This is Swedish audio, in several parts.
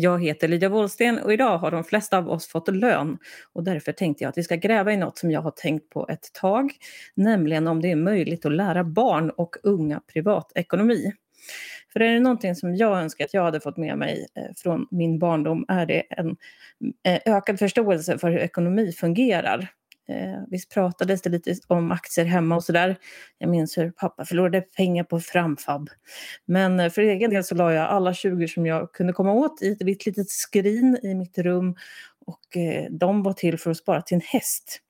Jag heter Lydia Wåhlsten och idag har de flesta av oss fått lön och därför tänkte jag att vi ska gräva i något som jag har tänkt på ett tag, nämligen om det är möjligt att lära barn och unga privatekonomi. För är det någonting som jag önskar att jag hade fått med mig eh, från min barndom är det en eh, ökad förståelse för hur ekonomi fungerar. Eh, visst pratades det lite om aktier hemma och sådär. Jag minns hur pappa förlorade pengar på framfab. Men eh, för egen del så la jag alla 20 som jag kunde komma åt i ett litet skrin i mitt rum och eh, de var till för att spara till en häst.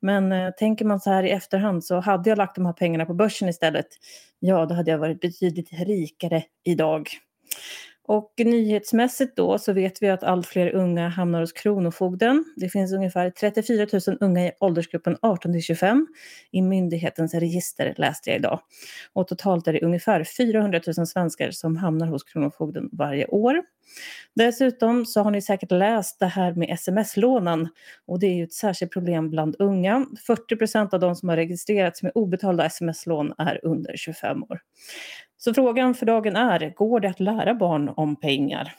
Men eh, tänker man så här i efterhand så hade jag lagt de här pengarna på börsen istället, ja då hade jag varit betydligt rikare idag. Och nyhetsmässigt då så vet vi att allt fler unga hamnar hos Kronofogden. Det finns ungefär 34 000 unga i åldersgruppen 18 till 25 i myndighetens register läste jag idag. Och totalt är det ungefär 400 000 svenskar som hamnar hos Kronofogden varje år. Dessutom så har ni säkert läst det här med sms-lånen och det är ju ett särskilt problem bland unga. 40 procent av de som har registrerats med obetalda sms-lån är under 25 år. Så frågan för dagen är, går det att lära barn om pengar?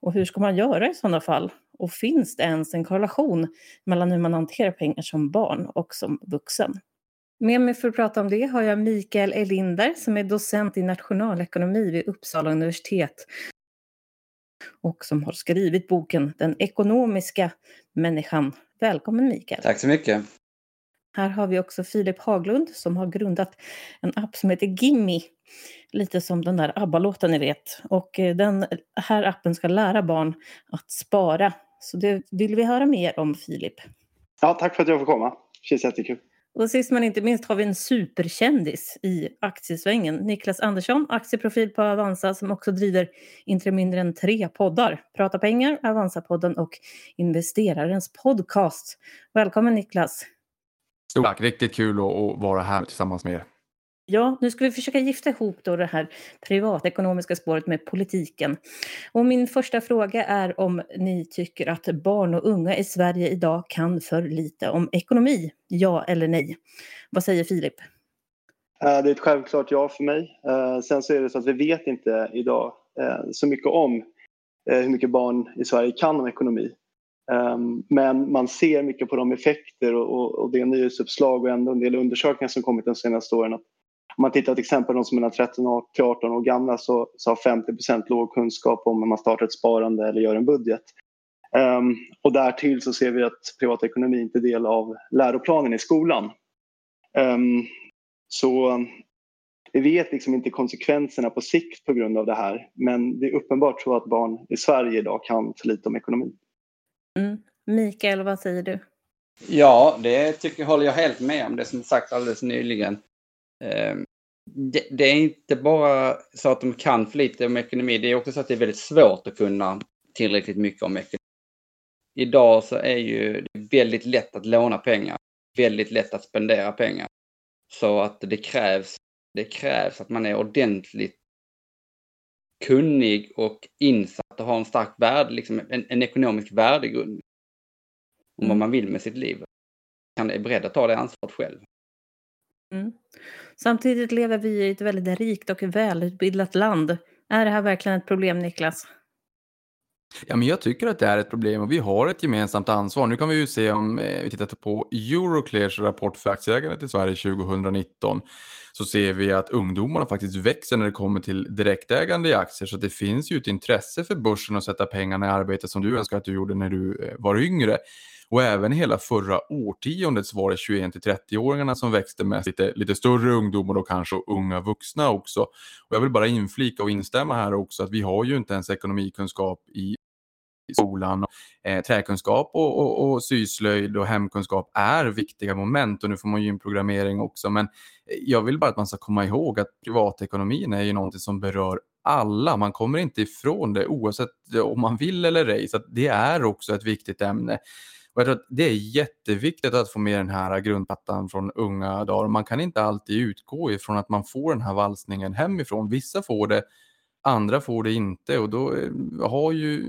Och hur ska man göra i sådana fall? Och finns det ens en korrelation mellan hur man hanterar pengar som barn och som vuxen? Med mig för att prata om det har jag Mikael Elinder som är docent i nationalekonomi vid Uppsala universitet och som har skrivit boken Den ekonomiska människan. Välkommen Mikael! Tack så mycket! Här har vi också Filip Haglund som har grundat en app som heter Gimme. Lite som den där ABBA-låten ni vet. Och eh, den här appen ska lära barn att spara. Så det vill vi höra mer om Filip. Ja, tack för att jag får komma. Det känns jättekul. Och sist men inte minst har vi en superkändis i aktiesvängen. Niklas Andersson, aktieprofil på Avanza som också driver inte mindre än tre poddar. Prata pengar, Avanza-podden och Investerarens podcast. Välkommen Niklas! Stort tack, riktigt kul att vara här tillsammans med er. Ja, nu ska vi försöka gifta ihop då det här privatekonomiska spåret med politiken. Och min första fråga är om ni tycker att barn och unga i Sverige idag kan för lite om ekonomi? Ja eller nej? Vad säger Filip? Eh, det är ett självklart ja för mig. Eh, sen så är det så att vi vet inte idag eh, så mycket om hur mycket barn i Sverige kan om ekonomi. Ehm, men man ser mycket på de effekter och, det nyhetsuppslag och ändå en del undersökningar som kommit de senaste åren. Om man tittar till exempel på de som är mellan 13 till 18 år gamla så, så har 50% låg kunskap om när man startar ett sparande eller gör en budget. Um, och därtill så ser vi att privatekonomi inte är del av läroplanen i skolan. Um, så vi vet liksom inte konsekvenserna på sikt på grund av det här men det är uppenbart så att barn i Sverige idag kan för lite om ekonomi. Mm. Mikael, vad säger du? Ja, det tycker, håller jag helt med om, det som sagt alldeles nyligen. Ehm, det, det, är inte bara så att de kan för lite om ekonomi, det är också så att det är väldigt svårt att kunna tillräckligt mycket om ekonomi. Idag så är ju det väldigt lätt att låna pengar, väldigt lätt att spendera pengar. Så att det krävs, det krävs att man är ordentligt kunnig och insatt och har en stark värde, liksom en, en ekonomisk värdegrund. Om mm. vad man vill med sitt liv. Man är beredd att ta det ansvaret själv. Mm. Samtidigt lever vi i ett väldigt rikt och välutbildat land. Är det här verkligen ett problem, Niklas? Ja, men jag tycker att det är ett problem och vi har ett gemensamt ansvar. Nu kan vi ju se om eh, vi tittar på Euroclears rapport för aktieägandet i Sverige 2019 så ser vi att ungdomarna faktiskt växer när det kommer till direktägande i aktier. Så det finns ju ett intresse för börsen att sätta pengarna i arbete som du önskar att du gjorde när du eh, var yngre. Och även hela förra årtiondet så var det 21 30-åringarna som växte mest. Lite, lite större ungdomar och kanske unga vuxna också. Och jag vill bara inflika och instämma här också att vi har ju inte ens ekonomikunskap i skolan. Eh, träkunskap och, och, och syslöjd och hemkunskap är viktiga moment och nu får man ju in programmering också. Men jag vill bara att man ska komma ihåg att privatekonomin är ju någonting som berör alla. Man kommer inte ifrån det oavsett om man vill eller ej. Så det är också ett viktigt ämne. Och jag tror att det är jätteviktigt att få med den här grundplattan från unga dagar. Man kan inte alltid utgå ifrån att man får den här valsningen hemifrån. Vissa får det andra får det inte och då eh, har ju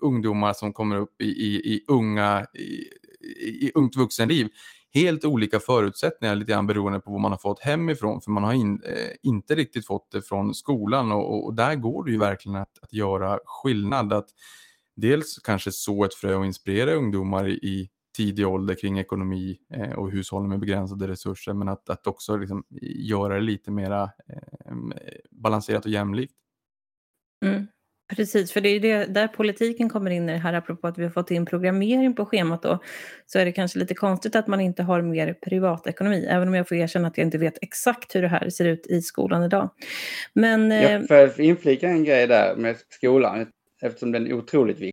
ungdomar som kommer upp i, i, i unga, i, i ungt vuxenliv helt olika förutsättningar lite grann beroende på vad man har fått hemifrån. För man har in, eh, inte riktigt fått det från skolan och, och där går det ju verkligen att, att göra skillnad. Att dels kanske så ett frö och inspirera ungdomar i, tidig ålder kring ekonomi eh, och hushåll med begränsade resurser men att, att också liksom göra det lite mera eh, balanserat och jämlikt. Mm. Precis, för det är det där politiken kommer in i det här, apropå att vi har fått in programmering på schemat då, så är det kanske lite konstigt att man inte har mer privatekonomi, även om jag får erkänna att jag inte vet exakt hur det här ser ut i skolan idag. Men... Jag eh, får inflika en grej där med skolan, eftersom den är otroligt viktig.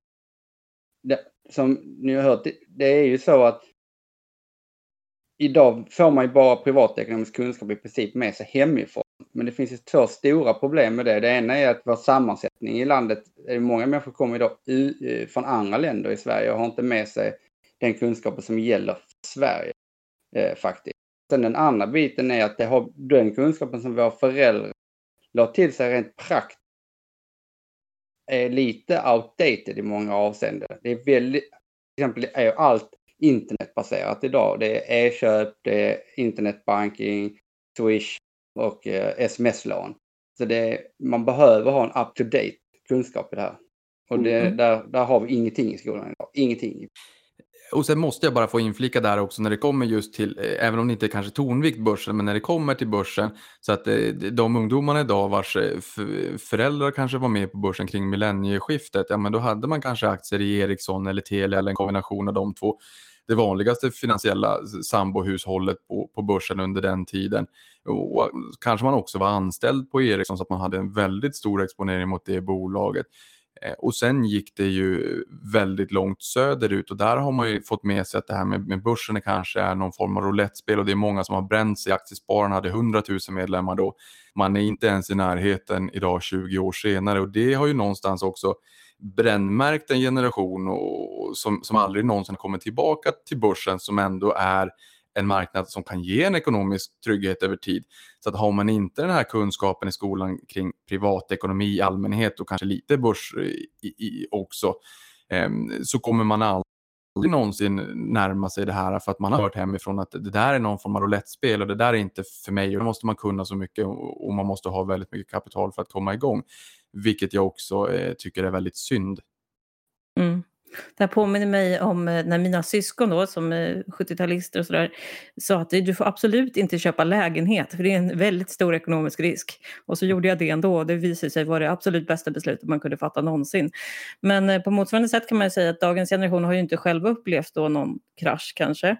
Det, som ni har hört, det, det är ju så att idag får man ju bara privatekonomisk kunskap i princip med sig hemifrån. Men det finns ju två stora problem med det. Det ena är att vår sammansättning i landet, många människor kommer idag eh, från andra länder i Sverige och har inte med sig den kunskapen som gäller för Sverige eh, faktiskt. Sen den andra biten är att det har den kunskapen som våra föräldrar la till sig rent praktiskt är lite outdated i många avseenden. Det är väldigt, till exempel är allt internetbaserat idag. Det är e-köp, det är internetbanking, Swish, och eh, sms-lån. Så det, man behöver ha en up-to-date kunskap i det här. Och det, mm. där, där har vi ingenting i skolan idag. Ingenting. Och sen måste jag bara få inflika där också när det kommer just till, eh, även om det inte är kanske tonvikt börsen, men när det kommer till börsen, så att eh, de ungdomarna idag vars eh, föräldrar kanske var med på börsen kring millennieskiftet, ja men då hade man kanske aktier i Ericsson eller Telia eller en kombination av de två det vanligaste finansiella sambohushållet på, på börsen under den tiden. Och kanske man också var anställd på Ericsson så att man hade en väldigt stor exponering mot det bolaget. Eh, och sen gick det ju väldigt långt söderut och där har man ju fått med sig att det här med, med börsen kanske är någon form av roulettespel och det är många som har bränt sig. Aktiespararna hade 100 000 medlemmar då. Man är inte ens i närheten idag 20 år senare och det har ju någonstans också brännmärkt en generation och, som, som aldrig någonsin kommer tillbaka till börsen som ändå är en marknad som kan ge en ekonomisk trygghet över tid. Så att har man inte den här kunskapen i skolan kring privatekonomi i allmänhet och kanske lite börs eh, i, i, också eh, så kommer man aldrig någonsin närma sig det här för att man har hört hemifrån att det där är någon form av roulettespel och det där är inte för mig och då måste man kunna så mycket och man måste ha väldigt mycket kapital för att komma igång. Vilket jag också eh, tycker är väldigt synd. Mm. Det här påminner mig om eh, när mina syskon då, som eh, 70-talister och sådär, sa att du får absolut inte köpa lägenhet för det är en väldigt stor ekonomisk risk. Och så gjorde jag det ändå och det visade sig vara det absolut bästa beslutet man kunde fatta någonsin. Men eh, på motsvarande sätt kan man säga att dagens generation har ju inte själva upplevt då någon krasch kanske.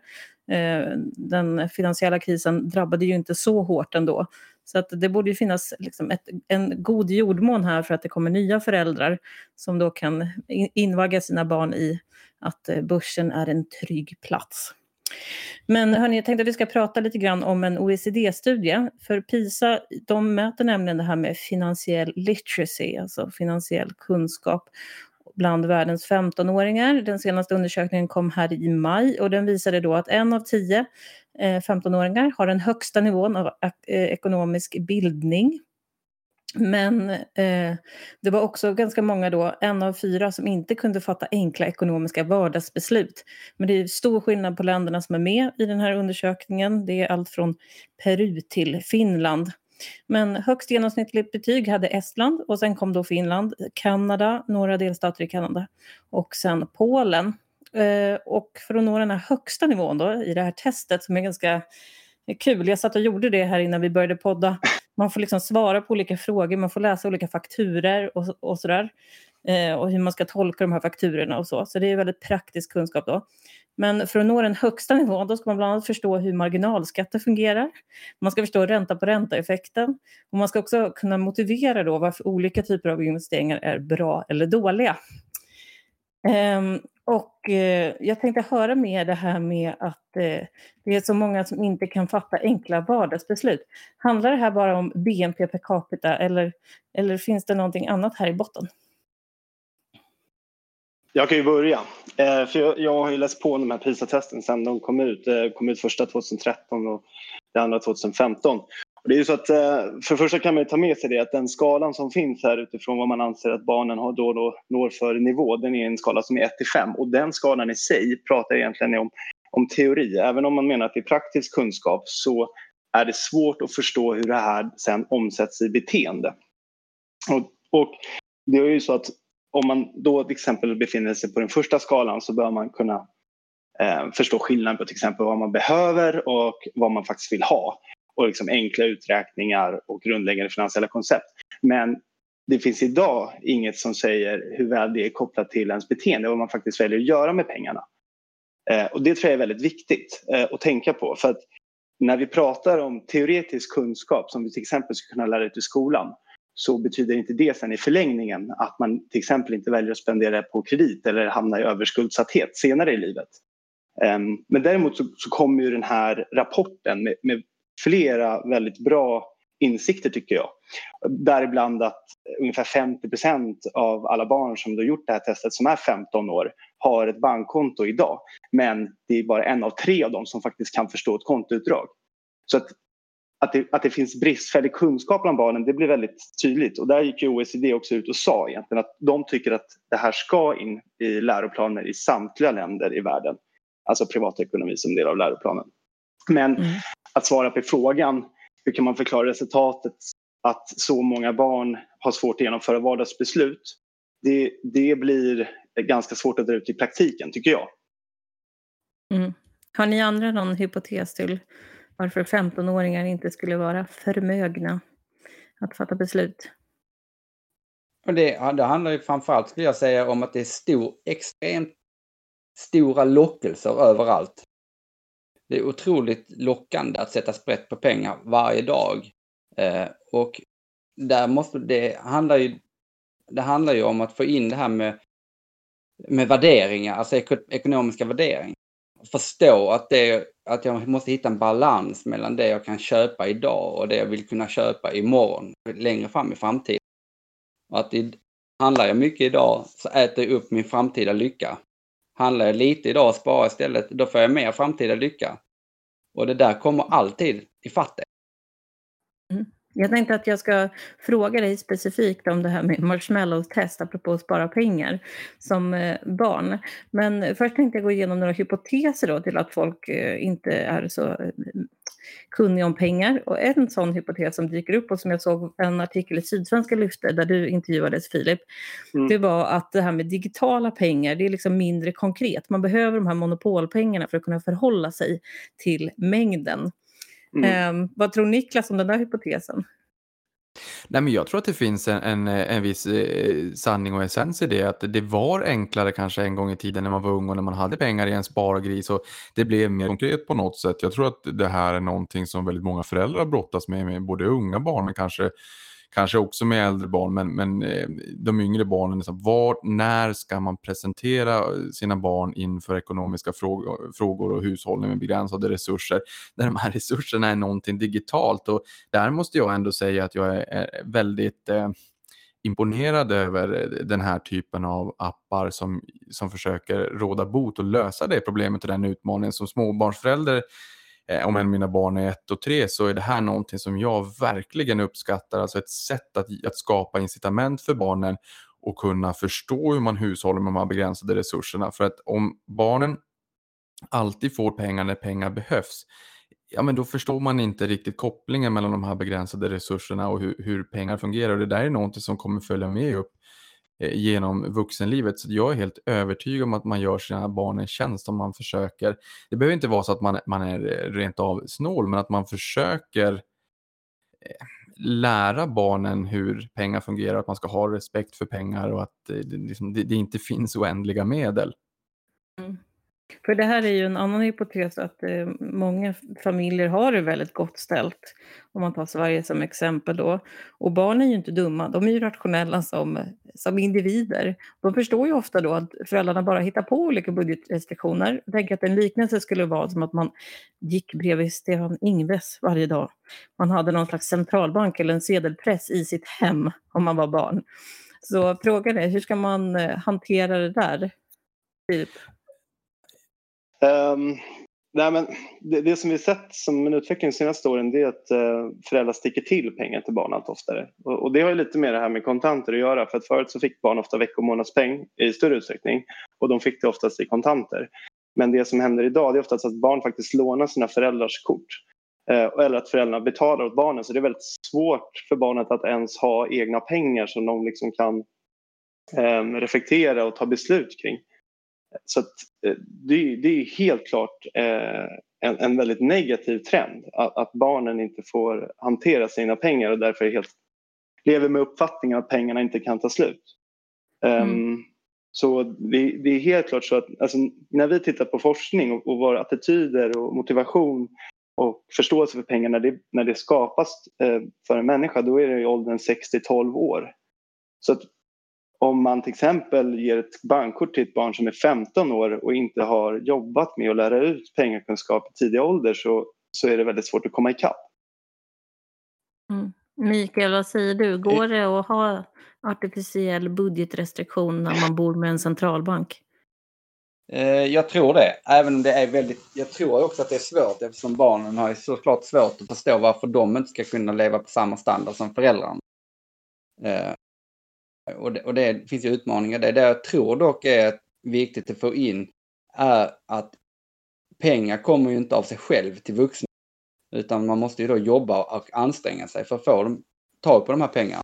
Den finansiella krisen drabbade ju inte så hårt ändå. Så att det borde ju finnas liksom ett, en god jordmån här för att det kommer nya föräldrar som då kan invagga sina barn i att eh, börsen är en trygg plats. Men hörni, jag tänkte att vi ska prata lite grann om en OECD-studie. För PISA de mäter nämligen det här med finansiell literacy, alltså finansiell kunskap bland världens 15-åringar. Den senaste undersökningen kom här i maj och den visade då att en av tio Eh, 15-åringar har den högsta nivån av eh, ekonomisk bildning. Men eh, det var också ganska många då, en av fyra, som inte kunde fatta enkla ekonomiska vardagsbeslut. Men det är stor skillnad på länderna som är med i den här undersökningen. Det är allt från Peru till Finland. Men högst genomsnittligt betyg hade Estland och sen kom då Finland, Kanada, några delstater i Kanada och sen Polen. Eh, och för att nå den här högsta nivån då, i det här testet som är ganska kul, jag satt och gjorde det här innan vi började podda. Man får liksom svara på olika frågor, man får läsa olika fakturer och, och sådär. Eh, och hur man ska tolka de här fakturorna och så. Så det är väldigt praktisk kunskap då. Men för att nå den högsta nivån då ska man bland annat förstå hur marginalskatter fungerar. Man ska förstå ränta på ränta-effekten. Och man ska också kunna motivera då varför olika typer av investeringar är bra eller dåliga. Um, och eh, jag tänkte höra mer det här med att eh, det är så många som inte kan fatta enkla vardagsbeslut. Handlar det här bara om BNP per capita eller, eller finns det någonting annat här i botten? Jag kan ju börja. Eh, för jag, jag, har ju läst på de här PISA-testen sen de kom ut. Eh, kom ut första 2013 och det andra 2015. Det är ju så att, eh, för det första kan man ta med sig det att den skalan som finns här utifrån vad man anser att barnen har då, då når för nivå, den är en skala som är 1 till 5 och den skalan i sig pratar egentligen om om teori. Även om man menar att det är praktisk kunskap så är det svårt att förstå hur det här sen omsätts i beteende. Och, och det är ju så att om man då till exempel befinner sig på den första skalan så bör man kunna eh, förstå skillnaden på till exempel vad man behöver och vad man faktiskt vill ha. Och liksom enkla uträkningar och grundläggande finansiella koncept. Men det finns idag inget som säger hur väl det är kopplat till ens beteende, och vad man faktiskt väljer att göra med pengarna. Eh, och det tror jag är väldigt viktigt eh, att tänka på. För att när vi pratar om teoretisk kunskap som vi till exempel ska kunna lära ut i skolan så betyder inte det sen i förlängningen att man till exempel inte väljer att spendera på kredit eller hamna i överskuldsatthet senare i livet. Ehm, men däremot så, kommer ju den här rapporten med flera väldigt bra insikter tycker jag. Däribland att ungefär 50% av alla barn som har gjort det här testet som är 15 år har ett bankkonto idag. Men det är bara en av tre av dem som faktiskt kan förstå ett kontoutdrag. Så att, att, det, att det finns bristfällig kunskap bland barnen det blir väldigt tydligt. Och där gick ju OECD också ut och sa egentligen att de tycker att det här ska in i läroplaner i samtliga länder i världen. Alltså privatekonomi som del av läroplanen. Men mm att svara på frågan hur kan man förklara resultatet att så många barn har svårt att genomföra vardagsbeslut? Det, det blir ganska svårt att dra ut i praktiken, tycker jag. Mm. Har ni andra någon hypotes till varför 15-åringar inte skulle vara förmögna att fatta beslut? Det, det handlar ju framförallt, skulle jag säga, om att det är stor, extremt stora lockelser överallt. Det är otroligt lockande att sätta sprätt på pengar varje dag. Eh, och där måste, det handlar ju det handlar ju om att få in det här med, med värderingar, alltså ekonomiska värderingar. Förstå att, det, att jag måste hitta en balans mellan det jag kan köpa idag och det jag vill kunna köpa imorgon, längre fram i framtiden. Och att det, handlar jag mycket idag så äter jag upp min framtida lycka. Handlar jag lite idag och sparar istället, då får jag mer framtida lycka. Och det där kommer alltid ifatt dig. Mm. Jag tänkte att jag ska fråga dig specifikt om det här med marshmallow-test, apropå att spara pengar som eh, barn. Men först tänkte jag gå igenom några hypoteser då till att folk eh, inte är så eh, kunniga om pengar. Och en sån hypotes som dyker upp och som jag såg en artikel i Sydsvenska lyfte där du intervjuades Filip, mm. det var att det här med digitala pengar, det är liksom mindre konkret. Man behöver de här monopolpengarna för att kunna förhålla sig till mängden. Mm. Eh, vad tror Niklas om den där hypotesen? Nej, men jag tror att det finns en, en, en viss eh, sanning och essens i det. Att det var enklare kanske en gång i tiden när man var ung och när man hade pengar i en spargris. Och det blev mer konkret på något sätt. Jag tror att det här är någonting som väldigt många föräldrar brottas med, med både unga barn men kanske kanske också med äldre barn, men, men eh, de yngre barnen, liksom, var, när ska man presentera eh, sina barn inför ekonomiska frågor, frågor och hushållning med begränsade resurser, när de här resurserna är någonting digitalt. Och där måste jag ändå säga att jag är, är väldigt eh, imponerad över eh, den här typen av appar som, som försöker råda bot och lösa det problemet och den utmaningen som småbarnsförälder Eh, om än mina barn är ett och tre så är det här någonting som jag verkligen uppskattar. Alltså ett sätt att, att skapa incitament för barnen och kunna förstå hur man hushåller med de här begränsade resurserna. För att om barnen alltid får pengar när pengar behövs, ja men då förstår man inte riktigt kopplingen mellan de här begränsade resurserna och hur, hur pengar fungerar. Och det där är någonting som kommer följa med upp Eh, genom vuxenlivet. Så jag är helt övertygad om att man gör sina barn en tjänst om man försöker. Det behöver inte vara så att man, man är eh, rent av snål, men att man försöker eh, lära barnen hur pengar fungerar, att man ska ha respekt för pengar och att det, liksom, det, det inte finns oändliga medel. Mm. För det här är ju en annan hypotes att eh, många familjer har det väldigt gott ställt. Om man tar Sverige som exempel då. Och barn är ju inte dumma, de är ju rationella som, som individer. De förstår ju ofta då att föräldrarna bara hittar på olika budgetrestriktioner. Jag tänker att en liknelse skulle vara som att man gick bredvid Stefan Ingves varje dag. Man hade någon slags centralbank eller en sedelpress i sitt hem om man var barn. Så frågan är, hur ska man eh, hantera det där? Typ. Um, nej men det, det, som vi sett som en utveckling de senaste åren det är att uh, föräldrar sticker till pengar till barn allt oftare. Och, och, det har ju lite med det här med kontanter att göra för att förut så fick barn ofta veckomånadspeng och månadspeng i större utsträckning och de fick det oftast i kontanter. Men det som händer idag det är oftast att barn faktiskt lånar sina föräldrars kort. Eh, eller att föräldrarna betalar åt barnen. Så det är väldigt svårt för barnet att ens ha egna pengar som de liksom kan eh, reflektera och ta beslut kring. Så att, eh, det, det, är helt klart eh, en, en, väldigt negativ trend att, att, barnen inte får hantera sina pengar och därför helt, lever med uppfattningen att pengarna inte kan ta slut. Mm. Um, så det, det, är helt klart så att alltså, när vi tittar på forskning och, och våra attityder och motivation och förståelse för pengar när det, när det skapas eh, för en människa då är det i åldern 6 till 12 år. Så om man till exempel ger ett bankkort till ett barn som är 15 år och inte har jobbat med att lära ut pengakunskap i tidig ålder så, så är det väldigt svårt att komma ikapp. Mm. Mikael, vad säger du? Går det att ha artificiell budgetrestriktion när man bor med en centralbank? Eh, jag tror det, även om det är väldigt, jag tror också att det är svårt eftersom barnen har såklart svårt att förstå varför de inte ska kunna leva på samma standard som föräldrarna. Och det, och det finns ju utmaningar. Det, det jag tror dock är viktigt att få in är att pengar kommer ju inte av sig själv till vuxna. Utan man måste ju då jobba och anstränga sig för att få dem, tag på de här pengarna.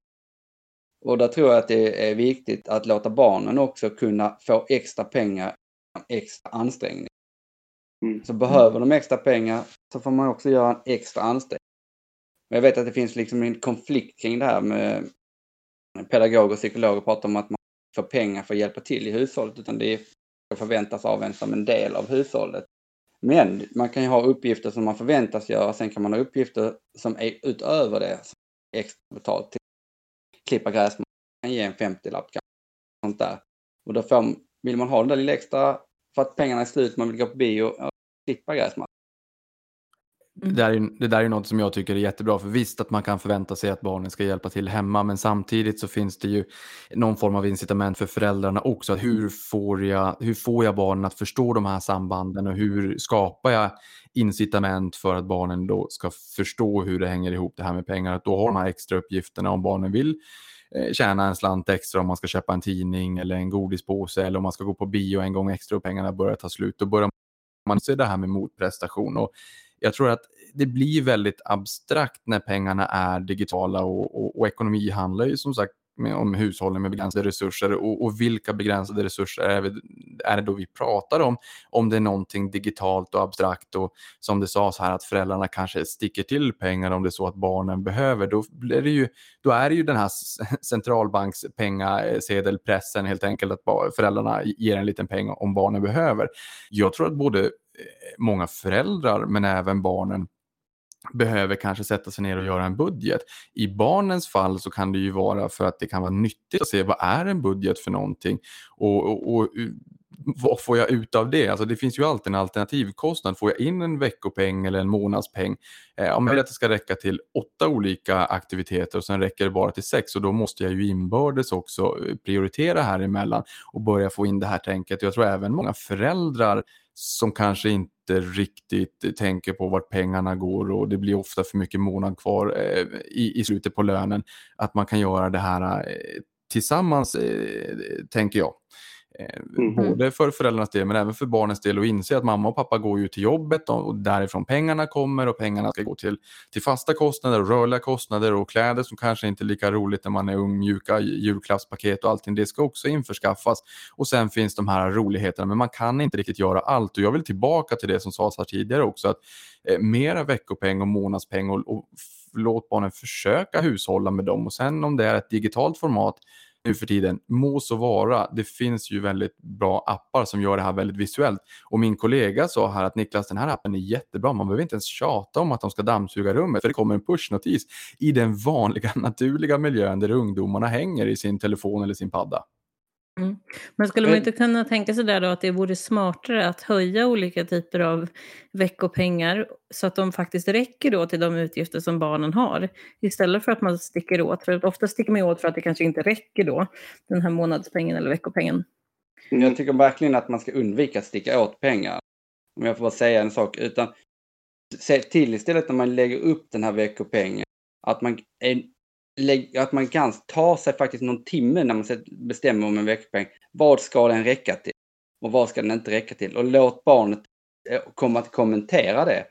Och där tror jag att det är viktigt att låta barnen också kunna få extra pengar, extra ansträngning. Mm. Så behöver de extra pengar så får man också göra en extra ansträngning. Men jag vet att det finns liksom en konflikt kring det här med pedagoger och psykologer pratar om att man får pengar för att hjälpa till i hushållet utan det förväntas av en som en del av hushållet. Men man kan ju ha uppgifter som man förväntas göra, sen kan man ha uppgifter som är utöver det, som är extra betalt. Till klippa gräs, man kan ge en 50-lapp, sånt där. Och då får, vill man ha den där lilla extra för att pengarna är slut, man vill gå på bio och klippa Mm. Det, där är, det där är något som jag tycker är jättebra, för visst att man kan förvänta sig att barnen ska hjälpa till hemma, men samtidigt så finns det ju någon form av incitament för föräldrarna också. Att hur, får jag, hur får jag barnen att förstå de här sambanden och hur skapar jag incitament för att barnen då ska förstå hur det hänger ihop det här med pengar. Att då har de här extra uppgifterna om barnen vill eh, tjäna en slant extra om man ska köpa en tidning eller en godispåse eller om man ska gå på bio en gång extra och pengarna börjar ta slut. Då börjar man se det här med motprestation. Och jag tror att det blir väldigt abstrakt när pengarna är digitala och, och, och ekonomi handlar ju som sagt med, om hushållen med begränsade resurser och, och, vilka begränsade resurser är, vi, är det då vi pratar om? Om det är någonting digitalt och abstrakt och som det sades här att föräldrarna kanske sticker till pengar om det är så att barnen behöver, då, blir det ju, då är det ju den här centralbankspengasedelpressen helt enkelt att föräldrarna ger en liten peng om barnen behöver. Jag tror att både många föräldrar men även barnen behöver kanske sätta sig ner och göra en budget. I barnens fall så kan det ju vara för att det kan vara nyttigt att se vad är en budget för någonting och, och, och vad får jag ut av det? Alltså det finns ju alltid en alternativkostnad. Får jag in en veckopeng eller en månadspeng, eh, om jag vill att det ska räcka till åtta olika aktiviteter och sen räcker det bara till sex och då måste jag ju inbördes också eh, prioritera här emellan och börja få in det här tänket. Jag tror även många föräldrar som kanske inte riktigt tänker på vart pengarna går och det blir ofta för mycket månad kvar eh, i, i slutet på lönen. Att man kan göra det här eh, tillsammans, eh, tänker jag. Mm. Både för föräldrarnas del men även för barnens del och inse att mamma och pappa går ju till jobbet och därifrån pengarna kommer och pengarna ska gå till, till fasta kostnader och rörliga kostnader och kläder som kanske inte är lika roligt när man är ung, mjuka julklappspaket och allting. Det ska också införskaffas. Och sen finns de här roligheterna men man kan inte riktigt göra allt och jag vill tillbaka till det som sades här tidigare också att eh, mera veckopeng och månadspeng och, och låt barnen försöka hushålla med dem och sen om det är ett digitalt format nu för tiden. Må så vara, det finns ju väldigt bra appar som gör det här väldigt visuellt. Och min kollega sa här att Niklas, den här appen är jättebra. Man behöver inte ens tjata om att de ska dammsuga rummet, för det kommer en pushnotis i den vanliga naturliga miljön där ungdomarna hänger i sin telefon eller sin padda. Mm. Men skulle man eh. inte kunna tänka sig där då att det vore smartare att höja olika typer av veckopengar så att de faktiskt räcker då till de utgifter som barnen har istället för att man sticker åt. För ofta sticker man åt för att det kanske inte räcker då, den här månadspengen eller veckopengen. Jag tycker verkligen att man ska undvika att sticka åt pengar. Om jag får bara säga en sak. Utan se till istället när man lägger upp den här veckopengen att man är att man kan ta sig faktiskt någon timme när man bestämmer om en veckopeng. Vad ska den räcka till? och vad ska den inte räcka till? Och låt barnet eh, komma att kommentera det.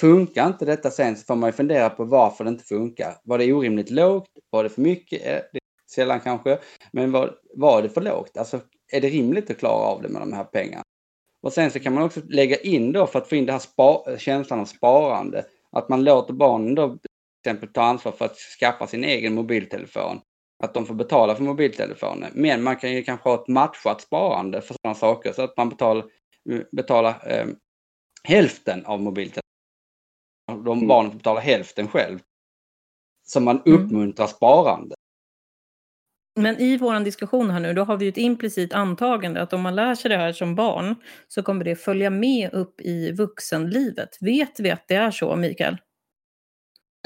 Funkar inte detta sen så får man ju fundera på varför det inte funkar. Var det orimligt lågt? Var det för mycket? Det är sällan kanske. Men var, var det för lågt? Alltså, är det rimligt att klara av det med de här pengarna? Och sen så kan man också lägga in då för att få in den här spa, känslan av sparande. Att man låter barnen då exempel ta ansvar för att skaffa sin egen mobiltelefon. Att de får betala för mobiltelefonen. Men man kan ju kanske ha ett matchat sparande för sådana saker så att man betalar, betalar eh, hälften av mobiltelefonen. De mm. barnen får betala hälften själv. Så man mm. uppmuntrar sparande. Men i vår diskussion här nu, då har vi ett implicit antagande att om man lär sig det här som barn så kommer det följa med upp i vuxenlivet. Vet vi att det är så, Mikael?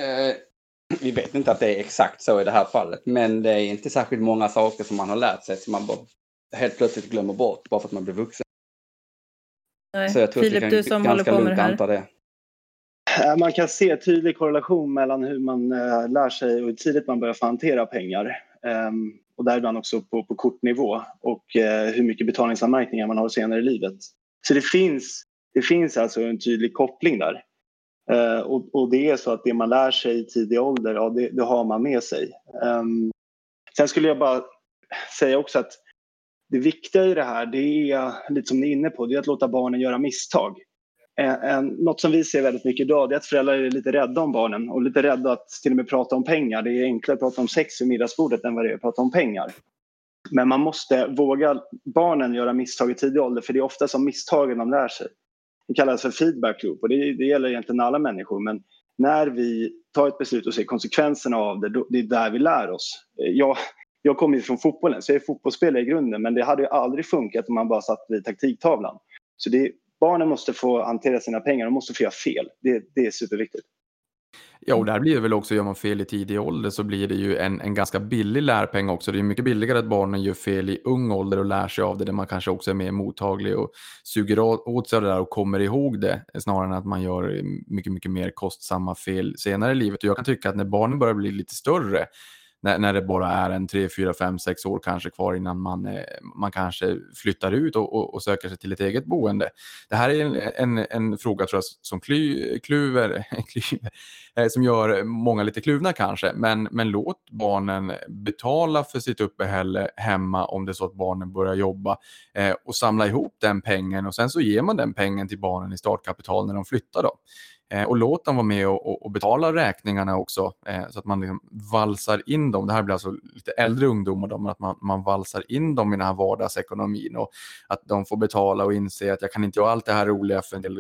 Eh, vi vet inte att det är exakt så i det här fallet, men det är inte särskilt många saker som man har lärt sig som man bara helt plötsligt glömmer bort bara för att man blir vuxen. Nej. Så jag tror Filip, att vi kan du som håller på med det här. det. Eh, man kan se tydlig korrelation mellan hur man äh, lär sig och hur tidigt man börjar få hantera pengar. Um, och däribland också på, på kortnivå och uh, hur mycket betalningsanmärkningar man har senare i livet. Så det finns, det finns alltså en tydlig koppling där. Eh, och, och, det är så att det man lär sig i tidig ålder, ja, det, det har man med sig. Um, sen skulle jag bara säga också att det viktiga i det här, det är lite som ni är inne på, det är att låta barnen göra misstag. En, något som vi ser väldigt mycket idag är att föräldrar är lite rädda om barnen och lite rädda att till och med prata om pengar. Det är enklare att prata om sex vid middagsbordet än vad det är att prata om pengar. Men man måste våga barnen göra misstag i tidig ålder för det är ofta som misstagen de lär sig. Det kallas för feedback loop och det, det gäller egentligen alla människor men när vi tar ett beslut och ser konsekvenserna av det, då, det är där vi lär oss. Eh, jag, jag kommer ju från fotbollen så jag är fotbollsspelare i grunden men det hade ju aldrig funkat om man bara satt vid taktiktavlan. Så det, barnen måste få hantera sina pengar, de måste få göra fel. Det, det är superviktigt. Ja, och där blir det väl också, gör man fel i tidig ålder så blir det ju en, en ganska billig lärpeng också. Det är mycket billigare att barnen gör fel i ung ålder och lär sig av det, där man kanske också är mer mottaglig och suger åt sig det där och kommer ihåg det, snarare än att man gör mycket, mycket mer kostsamma fel senare i livet. Och jag kan tycka att när barnen börjar bli lite större, när, när det bara är en 3, 4, 5, 6 år kanske kvar innan man, eh, man kanske flyttar ut och, och, och, söker sig till ett eget boende. Det här är en, en, en fråga tror jag, som kly, kluver, kluver eh, som gör många lite kluvna kanske, men, men låt barnen betala för sitt uppehälle hemma om det är så att barnen börjar jobba eh, och samla ihop den pengen och sen så ger man den pengen till barnen i startkapital när de flyttar. Då. Eh, och låt dem vara med och, och betala räkningarna också eh, så att man liksom valsar in dem. Det här blir alltså lite äldre ungdomar, då, men att man, man valsar in dem i den här vardagsekonomin och att de får betala och inse att jag kan inte göra allt det här roliga för en del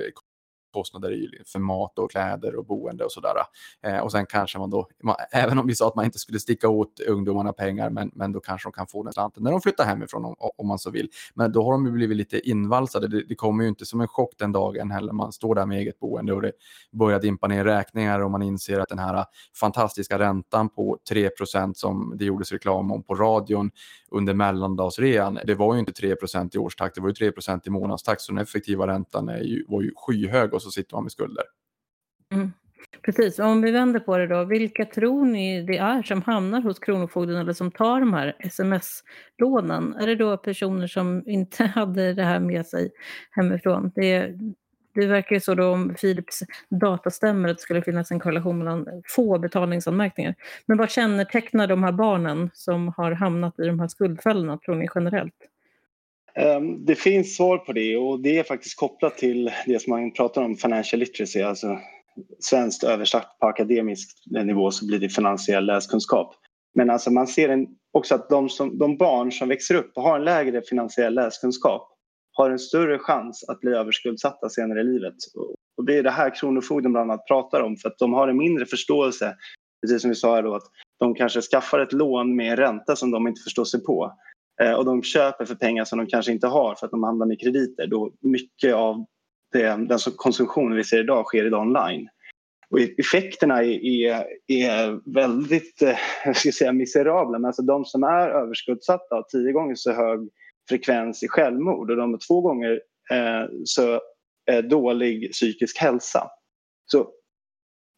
kostnader liksom, för mat och kläder och boende och sådär. Eh, och sen kanske man då, man, även om vi sa att man inte skulle sticka åt ungdomarna pengar, men, men då kanske de kan få den slanten när de flyttar hemifrån om, om man så vill. Men då har de ju blivit lite invalsade. Det, det, kommer ju inte som en chock den dagen heller. Man står där med eget boende och det börjar dimpa ner räkningar och man inser att den här fantastiska räntan på 3% som det gjordes reklam om på radion under mellandagsrean, det var ju inte 3% i årstakt, det var ju 3 i månadstakt, så den effektiva räntan är ju, var ju skyhög och så sitter man med skulder. Mm. Precis, om vi vänder på det då, vilka tror ni det är som hamnar hos Kronofogden eller som tar de här sms-lånen? Är det då personer som inte hade det här med sig hemifrån? Det, det verkar ju så då om Philips data stämmer att det skulle finnas en korrelation mellan få betalningsanmärkningar. Men vad kännetecknar de här barnen som har hamnat i de här skuldfällorna tror ni generellt? Ehm, det finns svar på det och det är faktiskt kopplat till det som man pratar om, financial literacy, alltså svenskt översatt på akademisk nivå så blir det finansiell läskunskap. Men alltså man ser en, också att de, som, de barn som växer upp och har en lägre finansiell läskunskap har en större chans att bli överskuldsatta senare i livet. Och det är det här Kronofogden bland annat pratar om för att de har en mindre förståelse, precis som vi sa här då, att de kanske skaffar ett lån med en ränta som de inte förstår sig på. Eh, och de köper för pengar som de kanske inte har för att de handlar med krediter. Då mycket av det, den konsumtion vi ser idag sker idag online. Och effekterna är, är, är väldigt eh, jag ska säga, miserabla. Men alltså de som är överskuldsatta har tio gånger så hög frekvens i självmord och de har två gånger eh, så eh, dålig psykisk hälsa. Så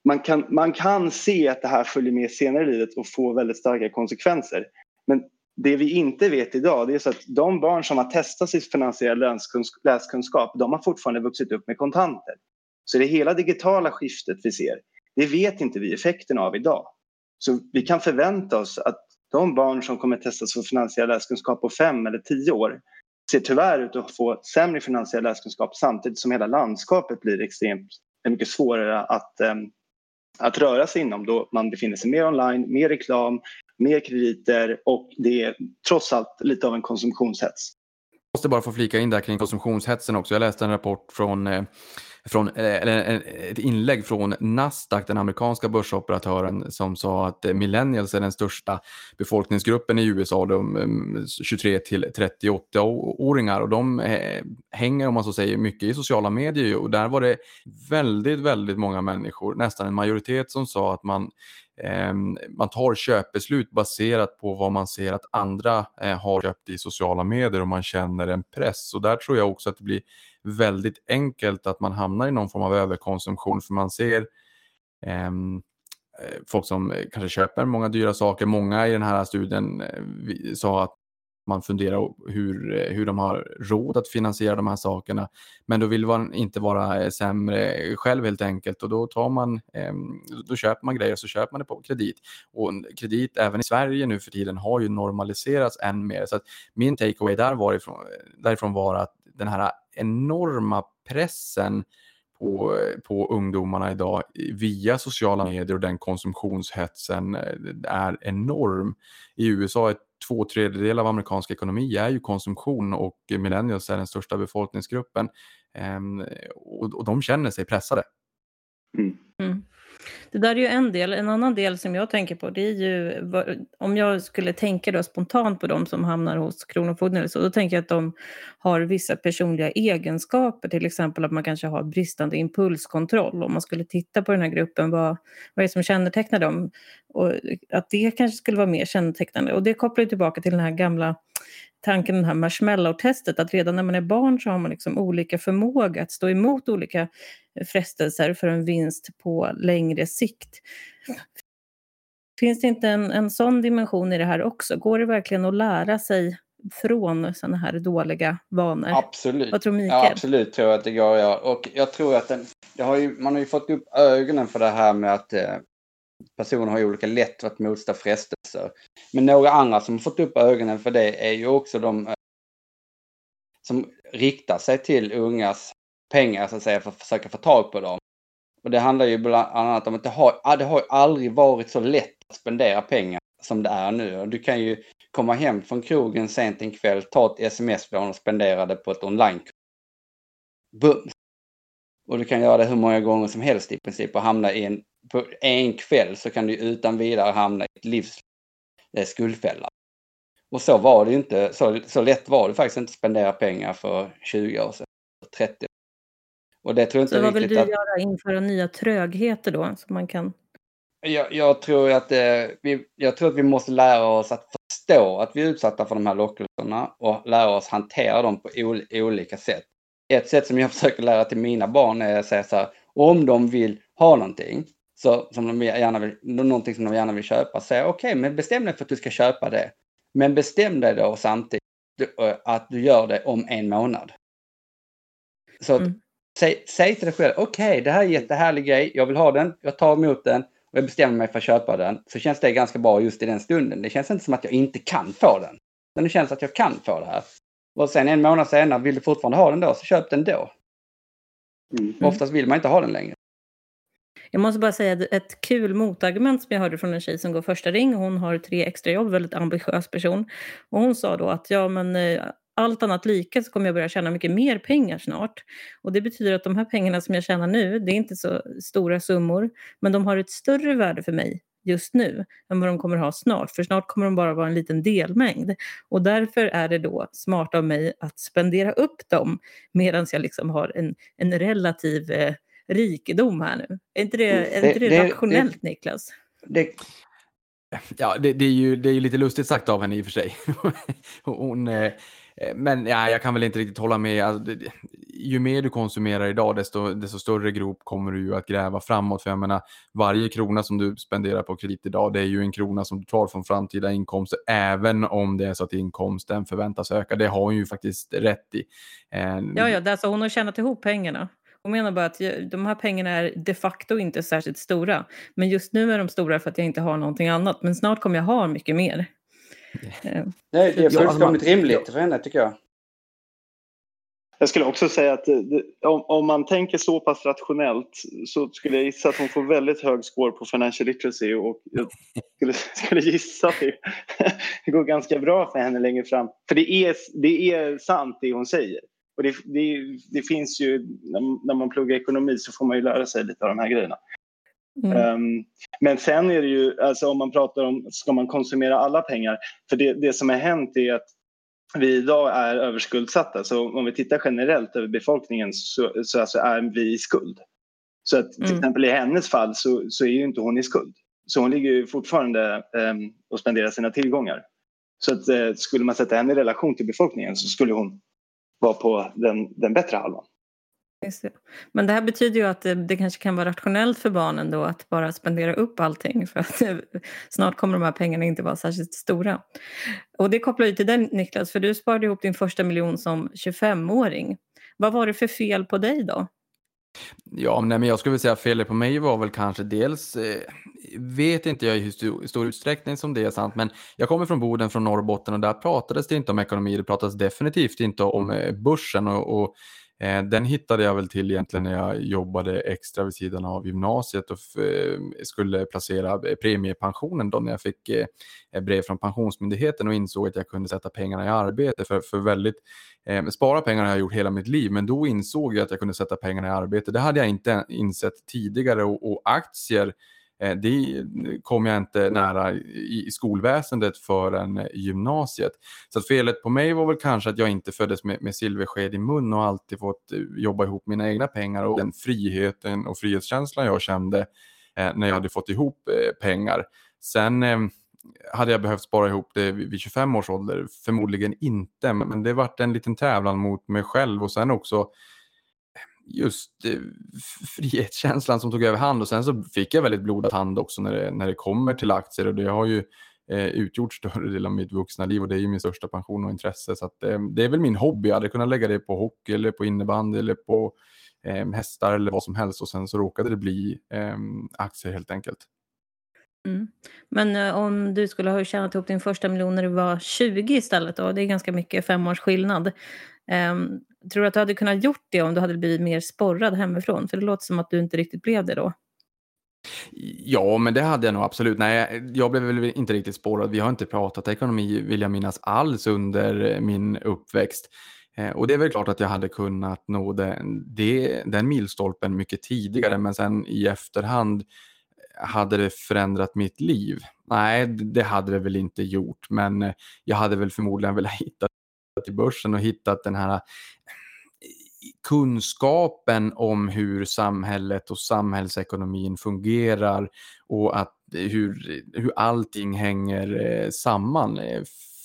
man kan, man kan se att det här följer med senare i livet och får väldigt starka konsekvenser. Men det vi inte vet idag det är så att de barn som har testat sin finansiella läskunskap de har fortfarande vuxit upp med kontanter. Så det hela digitala skiftet vi ser, det vet inte vi effekten av idag. Så vi kan förvänta oss att de barn som kommer testas för finansiell läskunskap på fem eller tio år ser tyvärr ut att få sämre finansiell läskunskap samtidigt som hela landskapet blir extremt mycket svårare att, eh, att röra sig inom då man befinner sig mer online, mer reklam, mer krediter och det är trots allt lite av en konsumtionshets. Jag måste bara få flika in där kring konsumtionshetsen också. Jag läste en rapport från eh, från, eh, eller eh, ett inlägg från Nasdaq, den amerikanska börsoperatören, som sa att millennials är den största befolkningsgruppen i USA, de 23 till 38-åringar. Och de hänger, om man så säger, mycket i sociala medier. Och där var det väldigt, väldigt många människor, nästan en majoritet, som sa att man Ehm, man tar köpbeslut baserat på vad man ser att andra eh, har köpt i sociala medier och man känner en press. Och där tror jag också att det blir väldigt enkelt att man hamnar i någon form av överkonsumtion för man ser ehm, eh, folk som eh, kanske köper många dyra saker. Många i den här studien eh, sa att man funderar hur, eh, hur de har råd att finansiera de här sakerna. Men då vill man inte vara eh, sämre själv helt enkelt och då tar man, ehm, då köper man grejer så köper man det på kredit. Och kredit även i Sverige nu för tiden har ju normaliserats än mer. Så att min takeaway där var ifrån, därifrån var att den här enorma pressen på, på ungdomarna idag via sociala medier och den konsumtionshetsen eh, är enorm. I USA är två tredjedelar av amerikansk ekonomi är ju konsumtion och millennials är den största befolkningsgruppen. Ehm, och, och de känner sig pressade. Mm. Det där är ju en del. En annan del som jag tänker på det är ju om jag skulle tänka då spontant på de som hamnar hos Kronofogden eller så, då tänker jag att de har vissa personliga egenskaper, till exempel att man kanske har bristande impulskontroll. Om man skulle titta på den här gruppen, vad, vad är det som kännetecknar dem? Och att det kanske skulle vara mer kännetecknande. Och det kopplar ju tillbaka till den här gamla tanken, den här marshmallow-testet, att redan när man är barn så har man liksom olika förmåga att stå emot olika frestelser för en vinst på längre sikt. Finns det inte en, en sån dimension i det här också? Går det verkligen att lära sig från sådana här dåliga vanor? Absolut. Vad tror Mikael? Ja, absolut tror jag att det går. Ja. Och jag tror att den, har ju, man har ju fått upp ögonen för det här med att eh, personer har ju olika lätt att motstå frestelser. Men några andra som fått upp ögonen för det är ju också de eh, som riktar sig till ungas pengar så att säga för att försöka få tag på dem. Och det handlar ju bland annat om att det har, ah, det har aldrig varit så lätt att spendera pengar som det är nu. Du kan ju komma hem från krogen sent en kväll, ta ett sms-lån och spendera det på ett online Bums! Och du kan göra det hur många gånger som helst i princip och hamna i en, på en kväll så kan du utan vidare hamna i ett livs eh, skuldfälla. Och så var det inte, så, så lätt var det faktiskt inte att spendera pengar för 20 år sedan, 30 och det tror jag inte så vad vill du att... göra? Införa nya trögheter då? Så man kan... jag, jag, tror att, eh, vi, jag tror att vi måste lära oss att förstå att vi är utsatta för de här lockelserna och lära oss hantera dem på ol, olika sätt. Ett sätt som jag försöker lära till mina barn är att säga så här, om de vill ha någonting, så, som de gärna vill, någonting som de gärna vill köpa, säga okej, okay, men bestäm dig för att du ska köpa det. Men bestäm dig då samtidigt att du gör det om en månad. Så mm. Säg, säg till dig själv, okej okay, det här är en jättehärlig grej, jag vill ha den, jag tar emot den och jag bestämmer mig för att köpa den. Så känns det ganska bra just i den stunden. Det känns inte som att jag inte kan få den. Men det känns att jag kan få det här. Och sen en månad senare, vill du fortfarande ha den då, så köp den då. Mm. Oftast vill man inte ha den längre. Jag måste bara säga ett kul motargument som jag hörde från en tjej som går första ring. Hon har tre extrajobb, väldigt ambitiös person. Och hon sa då att ja, men eh, allt annat lika så kommer jag börja tjäna mycket mer pengar snart. Och det betyder att de här pengarna som jag tjänar nu, det är inte så stora summor, men de har ett större värde för mig just nu än vad de kommer ha snart. För snart kommer de bara vara en liten delmängd. Och därför är det då smart av mig att spendera upp dem medan jag liksom har en, en relativ eh, rikedom här nu. Är inte det, är inte det, det rationellt, det, Niklas? Det, Ja, det, det, är ju, det är ju lite lustigt sagt av henne i och för sig. Hon, eh, Eh, men ja, jag kan väl inte riktigt hålla med. Alltså, ju mer du konsumerar idag, desto, desto större grop kommer du ju att gräva framåt. För jag menar, varje krona som du spenderar på kredit idag, det är ju en krona som du tar från framtida inkomster, även om det är så att inkomsten förväntas öka. Det har hon ju faktiskt rätt i. Eh, ja, ja, alltså hon har tjänat ihop pengarna. Hon menar bara att de här pengarna är de facto inte särskilt stora. Men just nu är de stora för att jag inte har någonting annat. Men snart kommer jag ha mycket mer. Nej, det är fullständigt rimligt för henne tycker jag. Jag skulle också säga att om, om, man tänker så pass rationellt så skulle jag gissa att hon får väldigt hög score på financial literacy och jag skulle, skulle gissa att det, det går ganska bra för henne längre fram. För det är, det är sant det hon säger. Och det, det, det finns ju, när man pluggar ekonomi så får man ju lära sig lite av de här grejerna. Mm. Um, men sen är det ju, alltså om man pratar om, ska man konsumera alla pengar? För det, det som har hänt är att vi idag är överskuldsatta. Så om vi tittar generellt över befolkningen så, så alltså är vi i skuld. Så att till mm. exempel i hennes fall så, så är ju inte hon i skuld. Så hon ligger ju fortfarande um, och spenderar sina tillgångar. Så att, uh, skulle man sätta henne i relation till befolkningen så skulle hon vara på den, den bättre halvan. Men det här betyder ju att det, det, kanske kan vara rationellt för barnen då att bara spendera upp allting för att snart kommer de här pengarna inte vara särskilt stora. Och det kopplar ju till dig Niklas, för du sparade ihop din första miljon som 25-åring. Vad var det för fel på dig då? Ja, nej, men jag skulle vilja säga att felet på mig var väl kanske dels, eh, vet inte jag i hur stor utsträckning som det är sant, men jag kommer från Boden, från Norrbotten och där pratades det inte om ekonomi, det pratades definitivt inte om eh, börsen och, och Eh, den hittade jag väl till egentligen när jag jobbade extra vid sidan av gymnasiet och eh, skulle placera eh, premiepensionen då när jag fick eh, brev från Pensionsmyndigheten och insåg att jag kunde sätta pengarna i arbete. För, för väldigt, eh, spara pengar har jag gjort hela mitt liv, men då insåg jag att jag kunde sätta pengarna i arbete. Det hade jag inte insett tidigare och, och aktier Eh, det kom jag inte nära i skolväsendet förrän gymnasiet. Så felet på mig var väl kanske att jag inte föddes med, med silversked i mun och alltid fått eh, jobba ihop mina egna pengar och den friheten och frihetskänslan jag kände eh, när jag hade fått ihop eh, pengar. Sen hade jag behövt spara ihop det vid 25 års ålder? Förmodligen inte, men det vart en liten tävlan mot mig själv och sen också just eh, frihetskänslan som tog över hand och sen så fick jag väldigt blodad hand också när det, när det kommer till aktier och det har ju eh, utgjort större del av mitt vuxna liv och det är ju min största pension och intresse så att, eh, det är väl min hobby. Jag hade kunnat lägga det på hockey eller på innebandy eller på eh, hästar eller vad som helst och sen så råkade det bli eh, aktier helt enkelt. Mm. Men eh, om du skulle ha tjänat ihop din första miljon när du var 20 istället då, det är ganska mycket, fem års skillnad. Um, ehm, tror du att du hade kunnat gjort det om du hade blivit mer sporrad hemifrån? För det låter som att du inte riktigt blev det då. Ja, men det hade jag nog absolut. Nej, jag blev väl inte riktigt spårad. Vi har inte pratat ekonomi, vill jag minnas, alls under eh, min uppväxt. Eh, och det är väl klart att jag hade kunnat nå den, det, den milstolpen mycket tidigare, men sen i efterhand eh, hade det förändrat mitt liv? Nej, det hade det väl inte gjort, men jag hade väl förmodligen velat hitta till börsen och hittat den här eh, kunskapen om hur samhället och samhällsekonomin fungerar och att eh, hur, hur allting hänger eh, samman.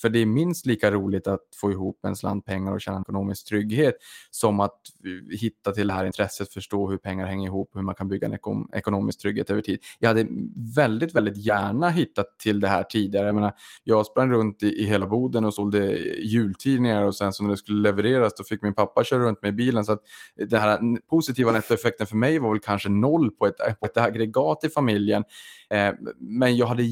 För det är minst lika roligt att få ihop en slant pengar och känna ekonomisk trygghet som att eh, hitta till det här intresset, förstå hur pengar hänger ihop, hur man kan bygga en ekom ekonomisk trygghet över tid. Jag hade väldigt, väldigt gärna hittat till det här tidigare. Jag, menar, jag sprang runt i, i hela Boden och sålde jultidningar och sen så när det skulle levereras då fick min pappa köra runt med bilen. Så att den här positiva nettoeffekten för mig var väl kanske noll på ett, på ett aggregat i familjen. Eh, men jag hade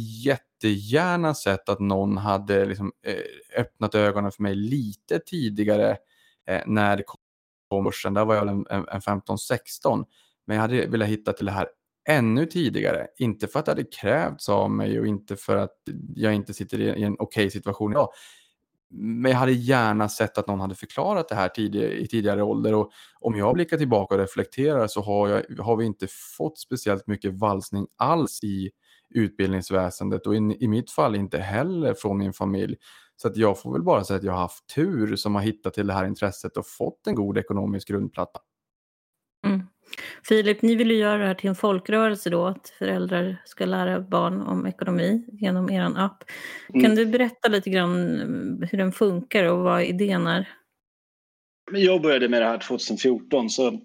jättegärna sett att någon hade liksom, eh, öppnat ögonen för mig lite tidigare eh, när det kom börsen. Där var jag en, en, en 15-16. Men jag hade velat hitta till det här ännu tidigare. Inte för att det hade krävts av mig och inte för att jag inte sitter i en okej okay situation idag. Men jag hade gärna sett att någon hade förklarat det här tidigare, i tidigare ålder. Och om jag blickar tillbaka och reflekterar så har, jag, har vi inte fått speciellt mycket valsning alls i utbildningsväsendet och i, i mitt fall inte heller från min familj. Så att jag får väl bara säga att jag har haft tur som har hittat till det här intresset och fått en god ekonomisk grundplatta. Mm. Filip, ni vill ju göra det här till en folkrörelse då, att föräldrar ska lära barn om ekonomi genom er app. Kan Mm. du berätta lite grann mm, hur den funkar och vad idén är? Jag började med det här 2014 så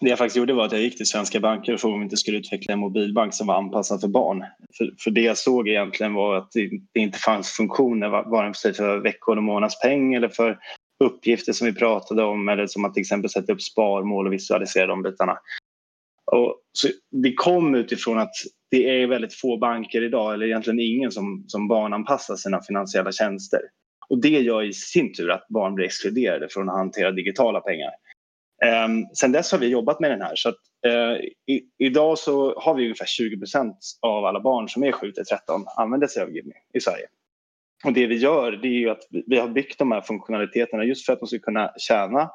det jag faktiskt gjorde var att jag gick till svenska banker och frågade om vi inte skulle utveckla en mobilbank som var anpassad för barn. För, för det jag såg egentligen var att det, det inte fanns funktioner vare sig för veckor och månadspeng eller för uppgifter som vi pratade om eller som att till exempel sätta upp sparmål och visualisera de bitarna. Och så det kom utifrån att det är väldigt få banker idag eller egentligen ingen som, som barnanpassar sina finansiella tjänster. Och det gör i sin tur att barn blir exkluderade från att hantera digitala pengar. Ehm, sen dess har vi jobbat med den här. Så att, eh, i, idag så har vi ungefär 20% av alla barn som är 7 till 13 använder sig av Gimmi i Sverige. Och det vi gör det är ju att vi, vi har byggt de här funktionaliteterna just för att de ska kunna tjäna,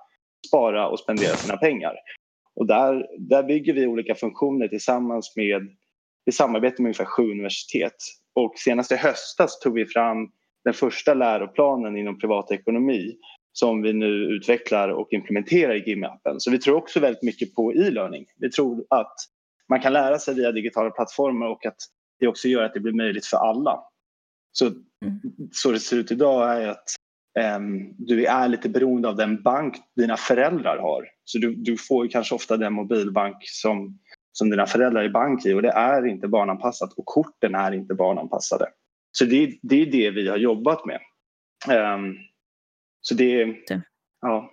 spara och spendera sina pengar. Och där, där bygger vi olika funktioner tillsammans med i samarbete med ungefär sju universitet. Och senast i höstas tog vi fram den första läroplanen inom privatekonomi som vi nu utvecklar och implementerar i Gimmi-appen. Så vi tror också väldigt mycket på e-learning. Vi tror att man kan lära sig via digitala plattformar och att det också gör att det blir möjligt för alla. Så, Mm. så det ser ut idag är att um, du är lite beroende av den bank dina föräldrar har. Så du, du får ju kanske ofta den mobilbank som, som dina föräldrar är bank i och det är inte barnanpassat och korten är inte barnanpassade. Så det, det är det vi har jobbat med. Um, så det, ja.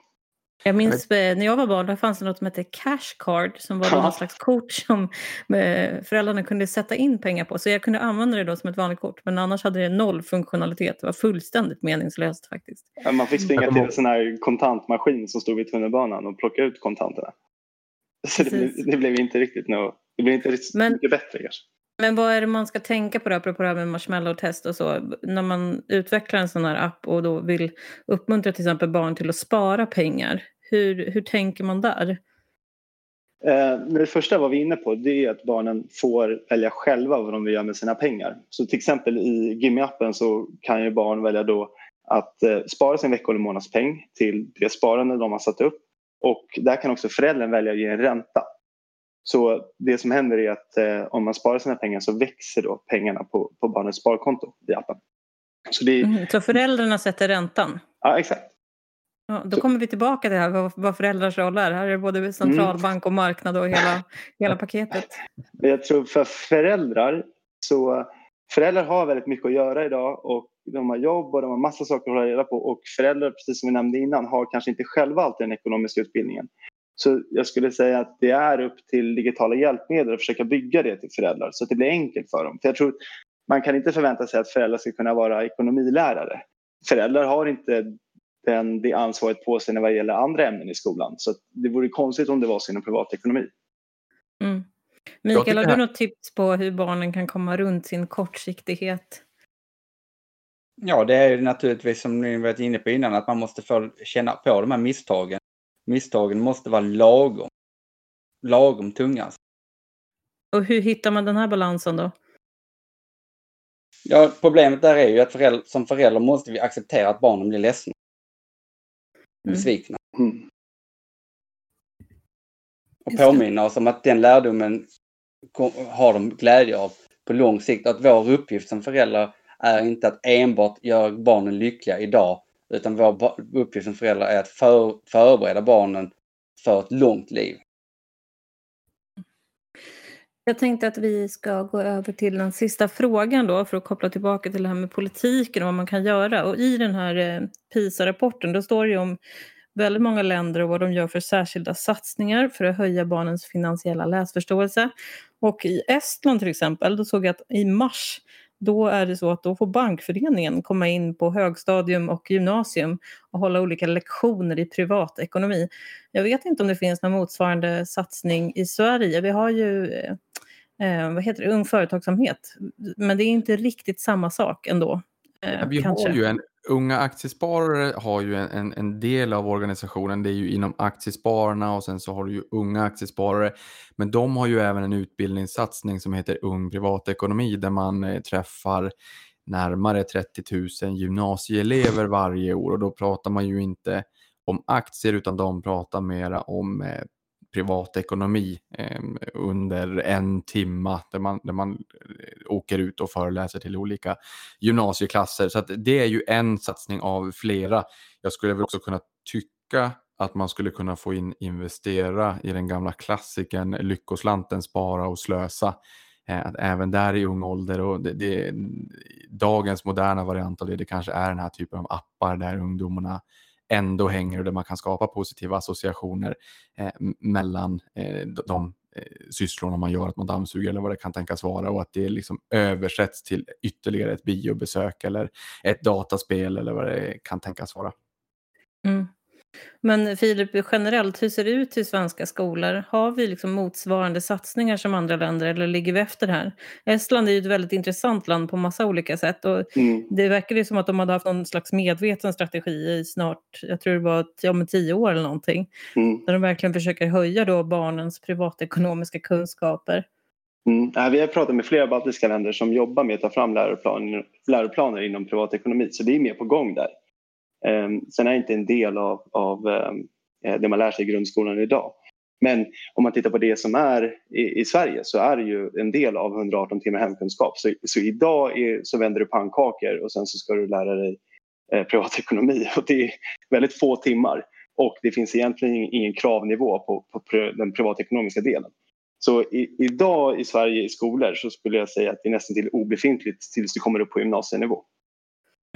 Jag minns eh, när jag var barn, då fanns det något som hette Cash Card som var Ja. någon slags kort som eh, föräldrarna kunde sätta in pengar på. Så jag kunde använda det då som ett vanligt kort, men annars hade det noll funktionalitet. Det var fullständigt meningslöst faktiskt. Man fick springa till en sån här kontantmaskin som stod vid tunnelbanan och plocka ut kontanterna. Så det, det blev inte riktigt nå- det blev inte riktigt Men- mycket bättre kanske. Men vad är det man ska tänka på då, apropå det här med marshmallow-test och så? När man utvecklar en sån här app och då vill uppmuntra till exempel barn till att spara pengar. Hur, hur tänker man där? Eh, det första var vi inne på det är att barnen får välja själva vad de vill göra med sina pengar. Så till exempel i Gimme-appen så kan ju barn välja då att eh, spara sin vecko eller månadspeng till det sparande de har satt upp. Och där kan också föräldern välja att ge en ränta. Så det som händer är att eh, om man sparar sina pengar så växer då pengarna på, på barnets sparkonto i appen. Så det, Mhm, Så föräldrarna sätter räntan? ja exakt. Ja, då kommer vi tillbaka till det här, vad, vad föräldrars roll är. Här är det både centralbank och marknad och hela, hela paketet. Jag tror för föräldrar så föräldrar har väldigt mycket att göra idag och de har jobb och de har massa saker att hålla reda på och föräldrar, precis som vi nämnde innan, har kanske inte själva alltid den ekonomiska utbildningen. Så jag skulle säga att det är upp till digitala hjälpmedel att försöka bygga det till föräldrar så att det blir enkelt för dem. För jag tror man kan inte förvänta sig att föräldrar ska kunna vara ekonomilärare. Föräldrar har inte den, det ansvaret på sig när vad gäller andra ämnen i skolan. Så att det vore konstigt om det var så inom privatekonomi. Mm. Mikael, har du något tips på hur barnen kan komma runt sin kortsiktighet? Ja, det är ju naturligtvis som ni varit inne på innan att man måste få känna på de här misstagen. Misstagen måste vara lagom. Lagom tunga. alltså. Och hur hittar man den här balansen då? Ja, problemet där är ju att föräldrar, som förälder måste vi acceptera att barnen blir ledsna. Mm. Besvikna. Mm. Och Just det. påminna oss om att den lärdomen har de glädje av på lång sikt. Att vår uppgift som föräldrar är inte att enbart göra barnen lyckliga idag. Utan vår uppgift som föräldrar är att för, förbereda barnen för ett långt liv. Jag tänkte att vi ska gå över till den sista frågan då för att koppla tillbaka till det här med politiken och vad man kan göra. Och i den här eh, PISA-rapporten då står det ju om väldigt många länder och vad de gör för särskilda satsningar för att höja barnens finansiella läsförståelse. Och i Estland till exempel, då såg jag att i mars då är det så att då får bankföreningen komma in på högstadium och gymnasium och hålla olika lektioner i privatekonomi. Jag vet inte om det finns någon motsvarande satsning i Sverige. Vi har ju eh, eh, vad heter det, Ung Företagsamhet, men det är inte riktigt samma sak ändå. Eh, Ja, Vi kanske. har ju en, unga aktiesparare har ju en, en, en del av organisationen, det är ju inom Aktiespararna och sen så har du ju unga aktiesparare. Men de har ju även en utbildningssatsning som heter Ung Privatekonomi där man eh, träffar närmare 30 000 gymnasieelever varje år och då pratar man ju inte om aktier utan de pratar mera om eh, privatekonomi eh, under en timma där man, där man eh, åker ut och föreläser till olika gymnasieklasser. Så det är ju en satsning av flera. Jag skulle väl också kunna tycka att man skulle kunna få in investera i den gamla klassikern Lyckoslanten spara och slösa. Eh, att även där i ung ålder och det, det, dagens moderna variant av det, det kanske är den här typen av appar där ungdomarna ändå hänger och där man kan skapa positiva associationer eh, mellan eh, de eh, sysslorna man gör, att man dammsuger eller vad det kan tänkas vara och att det liksom översätts till ytterligare ett biobesök eller ett dataspel eller vad det kan tänkas vara. Mm. Men Filip, generellt, hur ser det ut i svenska skolor? Har vi liksom motsvarande satsningar som andra länder eller ligger vi efter här? Estland är ju ett väldigt intressant land på massa olika sätt och mm. det verkar ju som att de hade haft någon slags medveten strategi i snart, jag tror det var ja, tio år eller någonting, mm. där de verkligen försöker höja då barnens privatekonomiska kunskaper. Mm. Vi har pratat med flera baltiska länder som jobbar med att ta fram läroplaner, läroplaner inom privatekonomi så det är mer på gång där. Ehm, sen är det inte en del av, av ehm, eh, det man lär sig i grundskolan idag. Men om man tittar på det som är i, i Sverige så är det ju en del av 118 timmar hemkunskap. Så, så idag är, så vänder du pannkakor och sen så ska du lära dig eh, privatekonomi och det är väldigt få timmar och det finns egentligen ingen kravnivå på, på den privatekonomiska delen. Så i, idag i Sverige i skolor så skulle jag säga att det är nästan till obefintligt tills du kommer upp på gymnasienivå.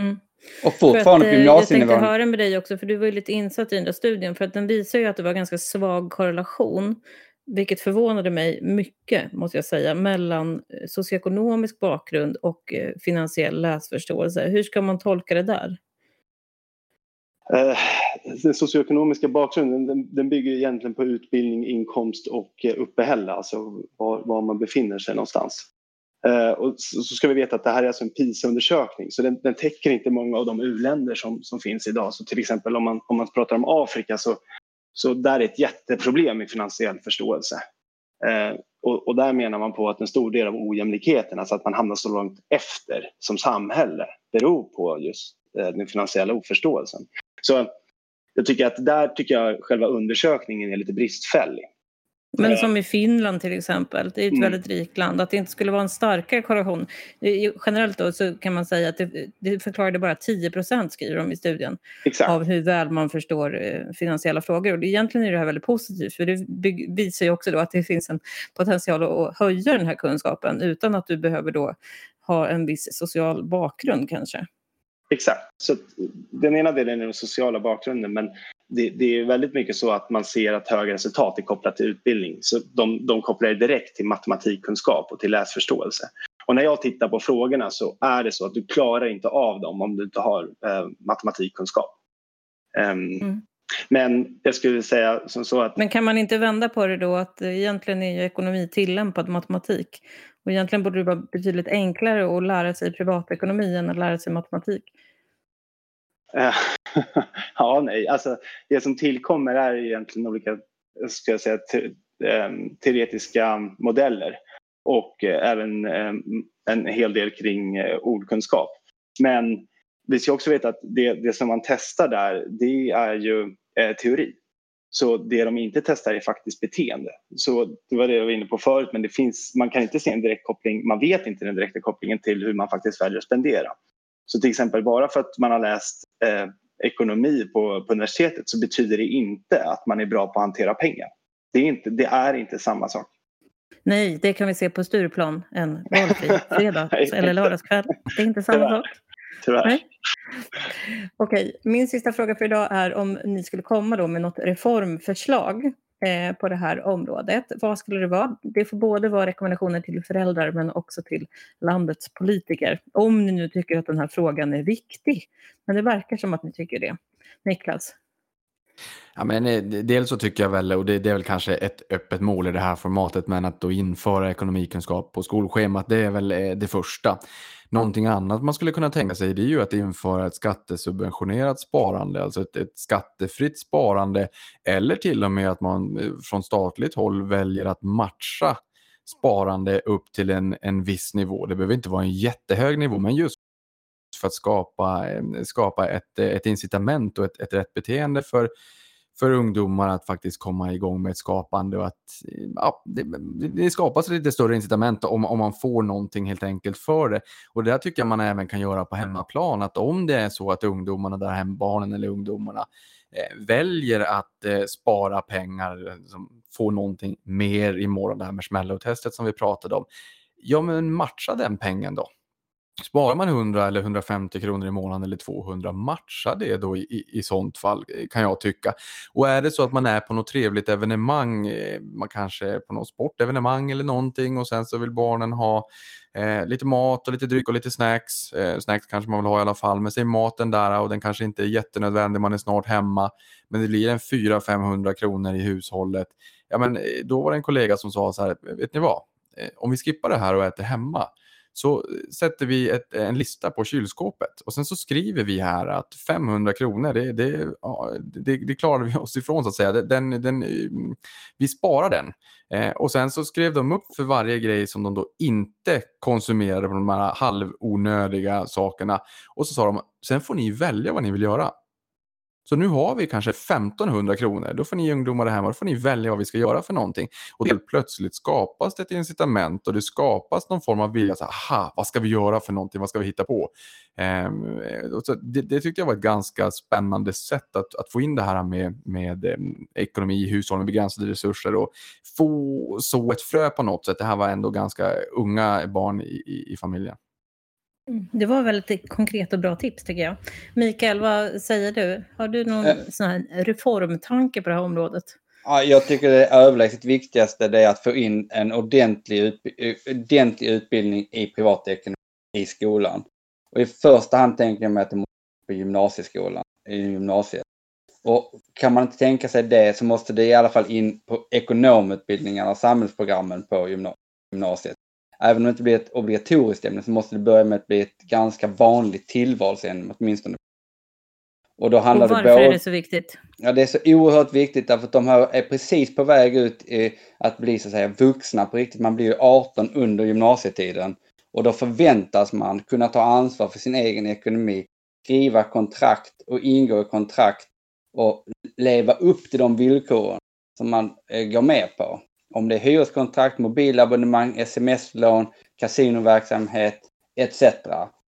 Mm. Och fortfarande på gymnasienivån. Jag tänkte höra med dig också, för du var ju lite insatt i den där studien, för att den visar ju att det var ganska svag korrelation, vilket förvånade mig mycket, måste jag säga, mellan eh, socioekonomisk bakgrund och eh, finansiell läsförståelse. Hur ska man tolka det där? Eh, den socioekonomiska bakgrunden den, den, bygger egentligen på utbildning, inkomst och uppehälle, alltså var, var man befinner sig någonstans. Uh, och så, så, ska vi veta att det här är alltså en PISA-undersökning så den, den, täcker inte många av de u-länder som, som finns idag. Så till exempel om man, om man pratar om Afrika så, så där är ett jätteproblem i finansiell förståelse. Uh, och, och, där menar man på att en stor del av ojämlikheten, alltså att man hamnar så långt efter som samhälle, beror på just uh, den finansiella oförståelsen. Så jag tycker att där tycker jag själva undersökningen är lite bristfällig. Men som i Finland till exempel, det är ett mm. väldigt rikt land, att det inte skulle vara en starkare korrelation. Generellt då så kan man säga att det, det förklarade bara 10 procent, skriver de i studien, Exakt. av hur väl man förstår eh, finansiella frågor. Och egentligen är det här väldigt positivt, för det visar ju också då att det finns en potential att höja den här kunskapen utan att du behöver då ha en viss social bakgrund kanske. Exakt. Så den ena delen är den sociala bakgrunden men det, det, är väldigt mycket så att man ser att höga resultat är kopplat till utbildning. Så de, de kopplar direkt till matematikkunskap och till läsförståelse. Och när jag tittar på frågorna så är det så att du klarar inte av dem om du inte har eh, matematikkunskap. Um, mm. Men jag skulle säga som så att... Men kan man inte vända på det då att egentligen är ju ekonomi tillämpad matematik? Och egentligen borde det vara betydligt enklare att lära sig privatekonomi än att lära sig matematik. Eh, ja, nej, alltså det som tillkommer är egentligen olika ska jag säga, te ehm, teoretiska modeller och eh, även ehm, en hel del kring eh, ordkunskap. Men vi ska också veta att det, det som man testar där, det är ju eh, teori. Så det de inte testar är faktiskt beteende. Så det var det jag var inne på förut, men det finns, man kan inte se en direkt koppling, man vet inte den direkta kopplingen till hur man faktiskt väljer att spendera. Så till exempel bara för att man har läst eh, ekonomi på, på universitetet så betyder det inte att man är bra på att hantera pengar. Det är inte, det är inte samma sak. Nej, det kan vi se på Stureplan en valfri fredag eller lördagskväll. Det är inte samma sak. Tyvärr. Nej. Okej, min sista fråga för idag är om ni skulle komma då med något reformförslag eh, på det här området. Vad skulle det vara? Det får både vara rekommendationer till föräldrar men också till landets politiker. Om ni nu tycker att den här frågan är viktig. Men det verkar som att ni tycker det. Niklas? Ja, men, eh, dels så tycker jag väl, och det, det, är väl kanske ett öppet mål i det här formatet, men att då införa ekonomikunskap på skolschemat, det är väl eh, det första. Någonting annat man skulle kunna tänka sig det är ju att införa ett skattesubventionerat sparande, alltså ett, ett skattefritt sparande eller till och med att man eh, från statligt håll väljer att matcha sparande upp till en, en viss nivå. Det behöver inte vara en jättehög nivå, men just för att skapa, eh, skapa ett, ett incitament och ett, ett rätt beteende för för ungdomar att faktiskt komma igång med ett skapande och att ja, det, det skapas lite större incitament om, om man får någonting helt enkelt för det. Och det tycker jag man även kan göra på hemmaplan, att om det är så att ungdomarna, där hem, barnen eller ungdomarna eh, väljer att eh, spara pengar, som får någonting mer imorgon, det här med smällow-testet som vi pratade om, ja men matcha den pengen då. Sparar man 100 eller 150 kronor i månaden eller 200, matcha det då i, i, i sånt fall kan jag tycka. Och är det så att man är på något trevligt evenemang, eh, man kanske är på något sportevenemang eller någonting och sen så vill barnen ha eh, lite mat och lite dryck och lite snacks. Eh, snacks kanske man vill ha i alla fall, men säg maten där och den kanske inte är jättenödvändig, man är snart hemma, men det blir en 400-500 kronor i hushållet. Ja, men eh, då var det en kollega som sa så här, vet ni vad? Eh, om vi skippar det här och äter hemma, så sätter vi ett, en lista på kylskåpet och sen så skriver vi här att 500 kronor, det, det, ja, det, det klarar vi oss ifrån så att säga. Den, den, vi sparar den. Eh, och sen så skrev de upp för varje grej som de då inte konsumerade på de här halvonödiga sakerna. Och så sa de, sen får ni välja vad ni vill göra. Så nu har vi kanske 1500 kronor. Då får ni ungdomar det här, då får ni välja vad vi ska göra för någonting. Och helt plötsligt skapas det ett incitament och det skapas någon form av vilja. Så, aha, vad ska vi göra för någonting? Vad ska vi hitta på? Um, så det, det tyckte jag var ett ganska spännande sätt att, att få in det här med, med um, ekonomi, hushåll med begränsade resurser och få så ett frö på något sätt. Det här var ändå ganska unga barn i, i, i familjen. Mm, det var väldigt konkret och bra tips tycker jag. Mikael, vad säger du? Har du någon äh, sån här reformtanke på det här området? Ja, jag tycker det överlägset viktigaste är att få in en ordentlig, utb ordentlig utbildning i privatekonomi i skolan. Och i första hand tänker jag mig att det måste på gymnasieskolan, i gymnasiet. Och kan man inte tänka sig det så måste det i alla fall in på ekonomutbildningarna, samhällsprogrammen på gymnasiet även om det inte blir ett obligatoriskt ämne så måste det börja med att bli ett ganska vanligt tillvalsämne åtminstone. Och, då handlar och varför det både... är det så viktigt? Ja, det är så oerhört viktigt därför att de här är precis på väg ut i att bli så att säga vuxna på riktigt. Man blir ju 18 under gymnasietiden och då förväntas man kunna ta ansvar för sin egen ekonomi, skriva kontrakt och ingå i kontrakt och leva upp till de villkoren som man eh, går med på. Om det är hyreskontrakt, mobilabonnemang, sms-lån, kasinoverksamhet etc.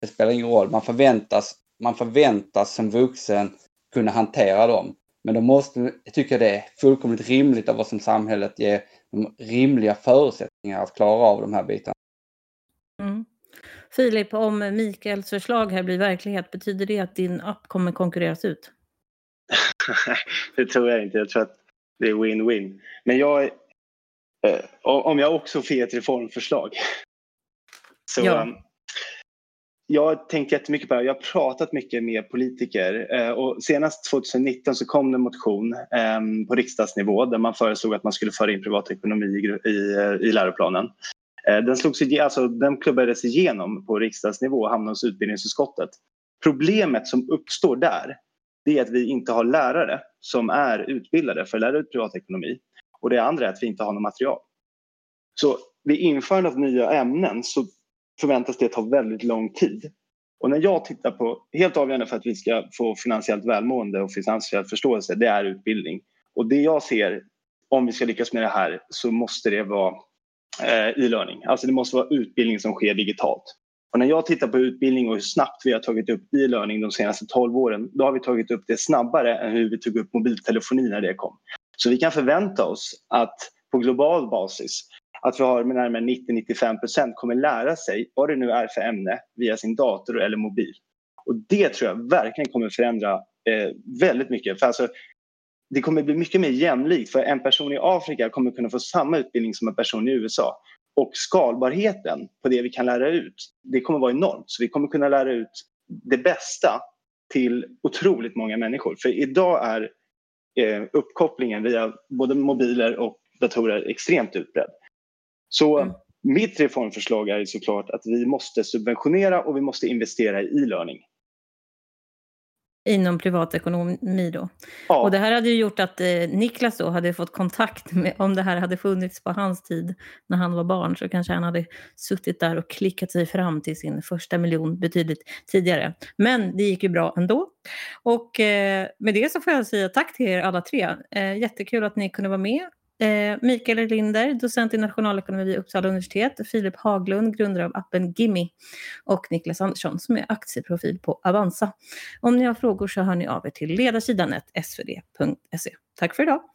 Det spelar ingen roll. Man förväntas, man förväntas som vuxen kunna hantera dem. Men då måste, jag tycker det är fullkomligt rimligt av vad som samhället ger de rimliga förutsättningar att klara av de här bitarna. Mm. Filip, om Mikaels förslag här blir verklighet, betyder det att din app kommer konkurreras ut? det tror jag inte. Jag tror att det är win-win. Men jag Eh, om jag också får ett reformförslag. Så, ja. Um, jag har tänkt jättemycket på det Jag har pratat mycket med politiker eh, och senast 2019 så kom det en motion um, på riksdagsnivå där man föreslog att man skulle föra in privatekonomi i, i, i läroplanen. Uh, den, slogs, alltså, den klubbades igenom på riksdagsnivå och hamnade hos utbildningsutskottet. Problemet som uppstår där det är att vi inte har lärare som är utbildade för att lära ut privatekonomi. Och det andra är att vi inte har något material. Så vid införande av nya ämnen så förväntas det ta väldigt lång tid. Och när jag tittar på, helt avgörande för att vi ska få finansiellt välmående och finansiell förståelse, det är utbildning. Och det jag ser, om vi ska lyckas med det här, så måste det vara eh, e-learning. Alltså det måste vara utbildning som sker digitalt. Och när jag tittar på utbildning och hur snabbt vi har tagit upp e-learning de senaste 12 åren, då har vi tagit upp det snabbare än hur vi tog upp mobiltelefoni när det kom. Så vi kan förvänta oss att på global basis att vi har med närmare 90-95 procent kommer lära sig vad det nu är för ämne via sin dator eller mobil. Och det tror jag verkligen kommer förändra eh, väldigt mycket. För alltså, det kommer bli mycket mer jämlikt för en person i Afrika kommer kunna få samma utbildning som en person i USA. Och skalbarheten på det vi kan lära ut, det kommer vara enormt. Så vi kommer kunna lära ut det bästa till otroligt många människor. För idag är uppkopplingen via både mobiler och datorer extremt utbredd. Så mm. mitt reformförslag är såklart att vi måste subventionera och vi måste investera i e-learning. Inom privatekonomi då. Ja. Och det här hade ju gjort att eh, Niklas då hade fått kontakt med, om det här hade funnits på hans tid när han var barn så kanske han hade suttit där och klickat sig fram till sin första miljon betydligt tidigare. Men det gick ju bra ändå. Och eh, med det så får jag säga tack till er alla tre. Eh, jättekul att ni kunde vara med. Eh, Mikael Linder, docent i nationalekonomi vid Uppsala universitet, Filip Haglund, grundare av appen Gimmi och Niklas Andersson som är aktieprofil på Avanza. Om ni har frågor så hör ni av er till ledarsidan svd.se. Tack för idag!